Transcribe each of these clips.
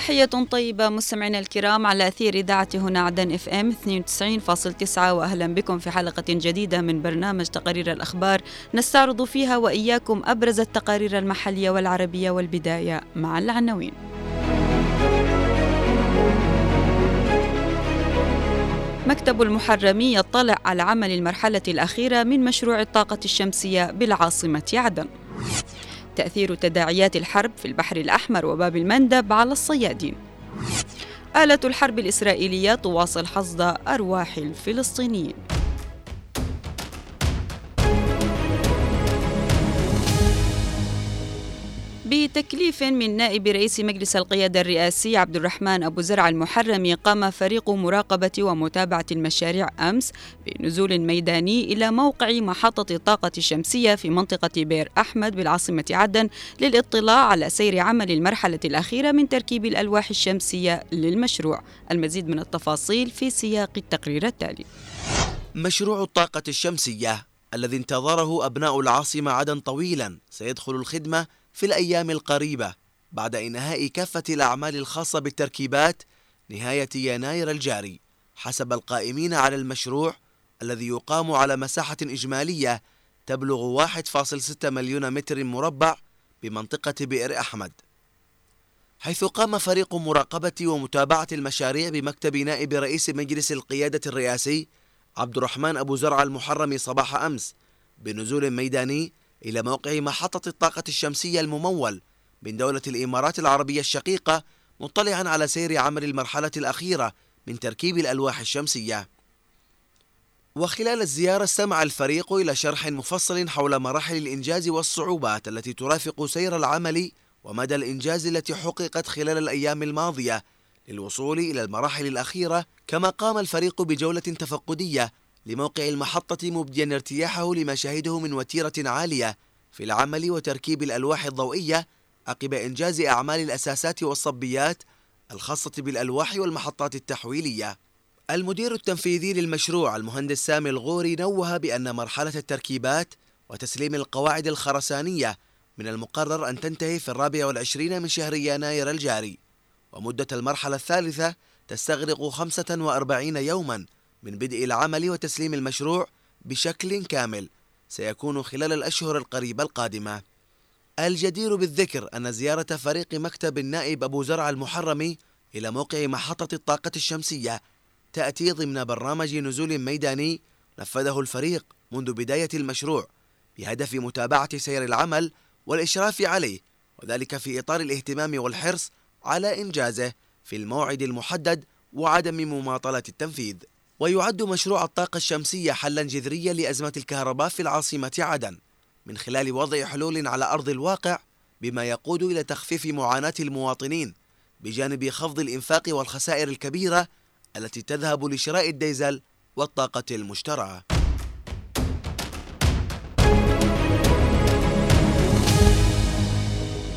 تحية طيبة مستمعينا الكرام على أثير إذاعة هنا عدن إف إم 92.9 وأهلا بكم في حلقة جديدة من برنامج تقارير الأخبار نستعرض فيها وإياكم أبرز التقارير المحلية والعربية والبداية مع العناوين. مكتب المحرمي يطلع على عمل المرحلة الأخيرة من مشروع الطاقة الشمسية بالعاصمة عدن. تأثير تداعيات الحرب في البحر الأحمر وباب المندب على الصيادين. آلة الحرب الإسرائيلية تواصل حصد أرواح الفلسطينيين. بتكليف من نائب رئيس مجلس القيادة الرئاسي عبد الرحمن أبو زرع المحرمي قام فريق مراقبة ومتابعة المشاريع أمس بنزول ميداني إلى موقع محطة الطاقة الشمسية في منطقة بير أحمد بالعاصمة عدن للاطلاع على سير عمل المرحلة الأخيرة من تركيب الألواح الشمسية للمشروع. المزيد من التفاصيل في سياق التقرير التالي. مشروع الطاقة الشمسية الذي انتظره أبناء العاصمة عدن طويلا سيدخل الخدمة في الأيام القريبة بعد إنهاء كافة الأعمال الخاصة بالتركيبات نهاية يناير الجاري حسب القائمين على المشروع الذي يقام على مساحة إجمالية تبلغ 1.6 مليون متر مربع بمنطقة بئر أحمد. حيث قام فريق مراقبة ومتابعة المشاريع بمكتب نائب رئيس مجلس القيادة الرئاسي عبد الرحمن أبو زرع المحرمي صباح أمس بنزول ميداني إلى موقع محطة الطاقة الشمسية الممول من دولة الإمارات العربية الشقيقة مطلعا على سير عمل المرحلة الأخيرة من تركيب الألواح الشمسية. وخلال الزيارة استمع الفريق إلى شرح مفصل حول مراحل الإنجاز والصعوبات التي ترافق سير العمل ومدى الإنجاز التي حققت خلال الأيام الماضية للوصول إلى المراحل الأخيرة كما قام الفريق بجولة تفقدية لموقع المحطة مبديا ارتياحه لما شهده من وتيرة عالية في العمل وتركيب الألواح الضوئية عقب إنجاز أعمال الأساسات والصبيات الخاصة بالألواح والمحطات التحويلية. المدير التنفيذي للمشروع المهندس سامي الغوري نوه بأن مرحلة التركيبات وتسليم القواعد الخرسانية من المقرر أن تنتهي في الرابع والعشرين من شهر يناير الجاري ومدة المرحلة الثالثة تستغرق 45 يوماً من بدء العمل وتسليم المشروع بشكل كامل سيكون خلال الأشهر القريبة القادمة. الجدير بالذكر أن زيارة فريق مكتب النائب أبو زرع المحرمي إلى موقع محطة الطاقة الشمسية تأتي ضمن برنامج نزول ميداني نفذه الفريق منذ بداية المشروع بهدف متابعة سير العمل والإشراف عليه وذلك في إطار الاهتمام والحرص على إنجازه في الموعد المحدد وعدم مماطلة التنفيذ. ويعد مشروع الطاقة الشمسية حلا جذريا لأزمة الكهرباء في العاصمة عدن من خلال وضع حلول على أرض الواقع بما يقود إلى تخفيف معاناة المواطنين بجانب خفض الإنفاق والخسائر الكبيرة التي تذهب لشراء الديزل والطاقة المشترعة.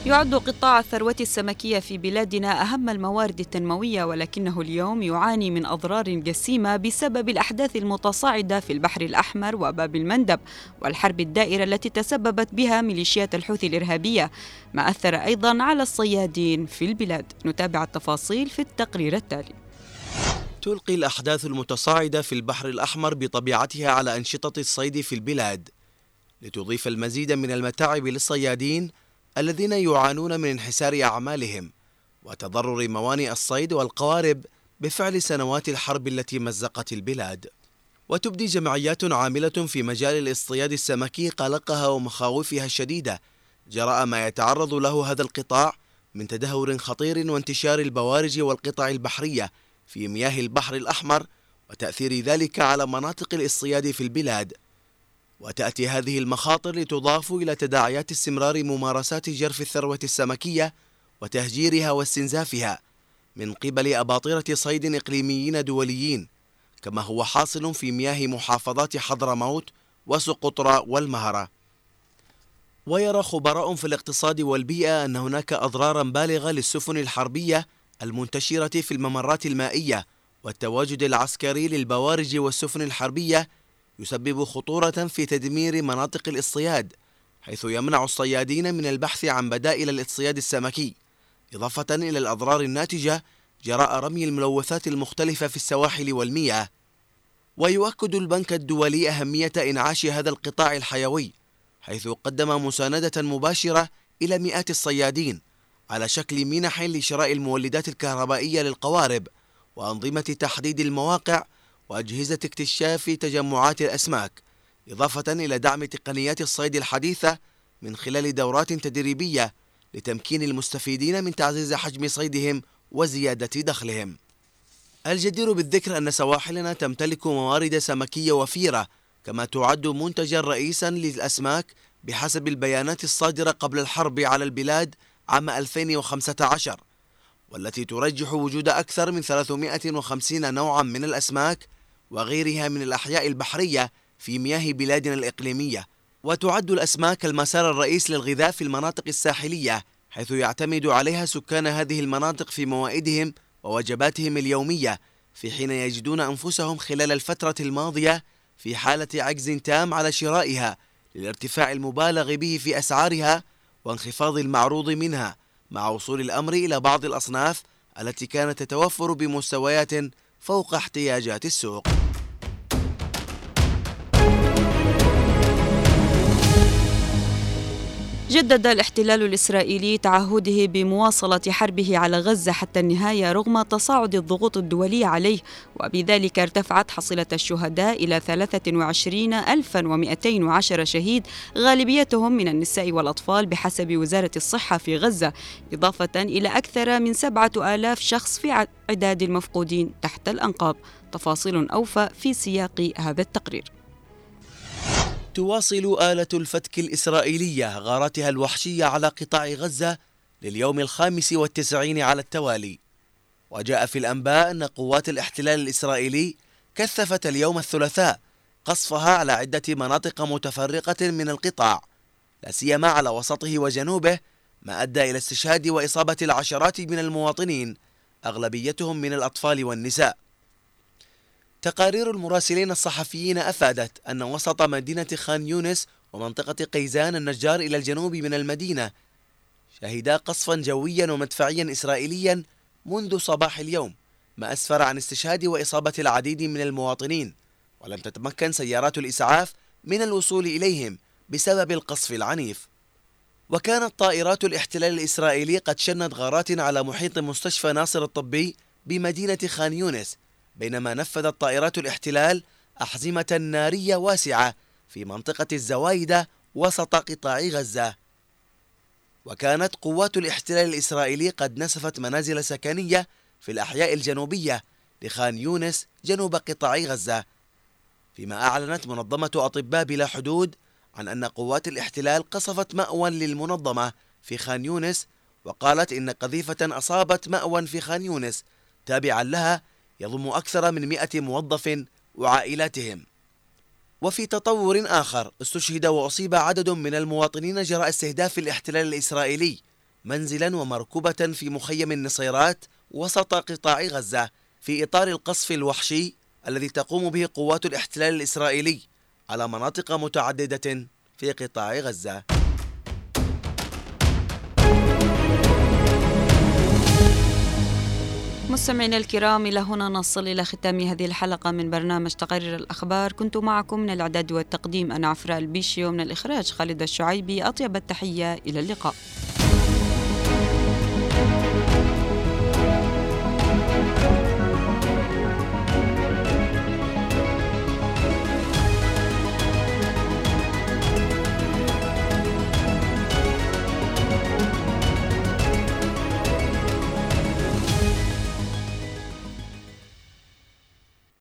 يعد قطاع الثروة السمكية في بلادنا أهم الموارد التنموية ولكنه اليوم يعاني من أضرار جسيمة بسبب الأحداث المتصاعدة في البحر الأحمر وباب المندب والحرب الدائرة التي تسببت بها ميليشيات الحوثي الإرهابية ما أثر أيضا على الصيادين في البلاد. نتابع التفاصيل في التقرير التالي. تلقي الأحداث المتصاعدة في البحر الأحمر بطبيعتها على أنشطة الصيد في البلاد لتضيف المزيد من المتاعب للصيادين الذين يعانون من انحسار أعمالهم وتضرر موانئ الصيد والقوارب بفعل سنوات الحرب التي مزقت البلاد. وتبدي جمعيات عاملة في مجال الاصطياد السمكي قلقها ومخاوفها الشديدة. جراء ما يتعرض له هذا القطاع من تدهور خطير وانتشار البوارج والقطع البحرية في مياه البحر الأحمر وتأثير ذلك على مناطق الاصطياد في البلاد. وتأتي هذه المخاطر لتضاف إلى تداعيات استمرار ممارسات جرف الثروة السمكية وتهجيرها واستنزافها من قبل أباطرة صيد إقليميين دوليين كما هو حاصل في مياه محافظات حضرموت وسقطرى والمهرة. ويرى خبراء في الاقتصاد والبيئة أن هناك أضرارا بالغة للسفن الحربية المنتشرة في الممرات المائية والتواجد العسكري للبوارج والسفن الحربية يسبب خطورة في تدمير مناطق الاصطياد حيث يمنع الصيادين من البحث عن بدائل الاصطياد السمكي إضافة إلى الأضرار الناتجة جراء رمي الملوثات المختلفة في السواحل والمياه. ويؤكد البنك الدولي أهمية إنعاش هذا القطاع الحيوي حيث قدم مساندة مباشرة إلى مئات الصيادين على شكل منح لشراء المولدات الكهربائية للقوارب وأنظمة تحديد المواقع وأجهزة اكتشاف تجمعات الأسماك إضافة إلى دعم تقنيات الصيد الحديثة من خلال دورات تدريبية لتمكين المستفيدين من تعزيز حجم صيدهم وزيادة دخلهم. الجدير بالذكر أن سواحلنا تمتلك موارد سمكية وفيرة كما تعد منتجا رئيسا للأسماك بحسب البيانات الصادرة قبل الحرب على البلاد عام 2015 والتي ترجح وجود أكثر من 350 نوعا من الأسماك وغيرها من الأحياء البحرية في مياه بلادنا الإقليمية. وتعد الأسماك المسار الرئيس للغذاء في المناطق الساحلية حيث يعتمد عليها سكان هذه المناطق في موائدهم ووجباتهم اليومية في حين يجدون أنفسهم خلال الفترة الماضية في حالة عجز تام على شرائها للارتفاع المبالغ به في أسعارها وانخفاض المعروض منها مع وصول الأمر إلى بعض الأصناف التي كانت تتوفر بمستويات فوق احتياجات السوق. جدد الاحتلال الإسرائيلي تعهده بمواصلة حربه على غزة حتى النهاية رغم تصاعد الضغوط الدولية عليه وبذلك ارتفعت حصيلة الشهداء إلى 23210 شهيد غالبيتهم من النساء والأطفال بحسب وزارة الصحة في غزة إضافة إلى أكثر من 7000 شخص في عداد المفقودين تحت الأنقاض. تفاصيل أوفى في سياق هذا التقرير. تواصل آلة الفتك الإسرائيلية غاراتها الوحشية على قطاع غزة لليوم الخامس والتسعين على التوالي. وجاء في الأنباء أن قوات الاحتلال الإسرائيلي كثفت اليوم الثلاثاء قصفها على عدة مناطق متفرقة من القطاع لا سيما على وسطه وجنوبه ما أدى إلى استشهاد وإصابة العشرات من المواطنين أغلبيتهم من الأطفال والنساء. تقارير المراسلين الصحفيين أفادت أن وسط مدينة خان يونس ومنطقة قيزان النجار إلى الجنوب من المدينة شهدا قصفا جويا ومدفعيا إسرائيليا منذ صباح اليوم ما أسفر عن استشهاد وإصابة العديد من المواطنين ولم تتمكن سيارات الإسعاف من الوصول إليهم بسبب القصف العنيف. وكانت طائرات الاحتلال الإسرائيلي قد شنت غارات على محيط مستشفى ناصر الطبي بمدينة خان يونس بينما نفذت طائرات الاحتلال أحزمة نارية واسعة في منطقة الزوايدة وسط قطاع غزة. وكانت قوات الاحتلال الإسرائيلي قد نسفت منازل سكنية في الأحياء الجنوبية لخان يونس جنوب قطاع غزة. فيما أعلنت منظمة أطباء بلا حدود عن أن قوات الاحتلال قصفت مأوى للمنظمة في خان يونس وقالت إن قذيفة أصابت مأوى في خان يونس تابعا لها يضم أكثر من مئة موظف وعائلاتهم. وفي تطور آخر استشهد وأصيب عدد من المواطنين جراء استهداف الاحتلال الإسرائيلي منزلا ومركبة في مخيم النصيرات وسط قطاع غزة في إطار القصف الوحشي الذي تقوم به قوات الاحتلال الإسرائيلي على مناطق متعددة في قطاع غزة. مستمعينا الكرام إلى هنا نصل إلى ختام هذه الحلقة من برنامج تقرير الأخبار. كنت معكم من الإعداد والتقديم أنا عفراء البيشي ومن الإخراج خالد الشعيبي. أطيب التحية إلى اللقاء.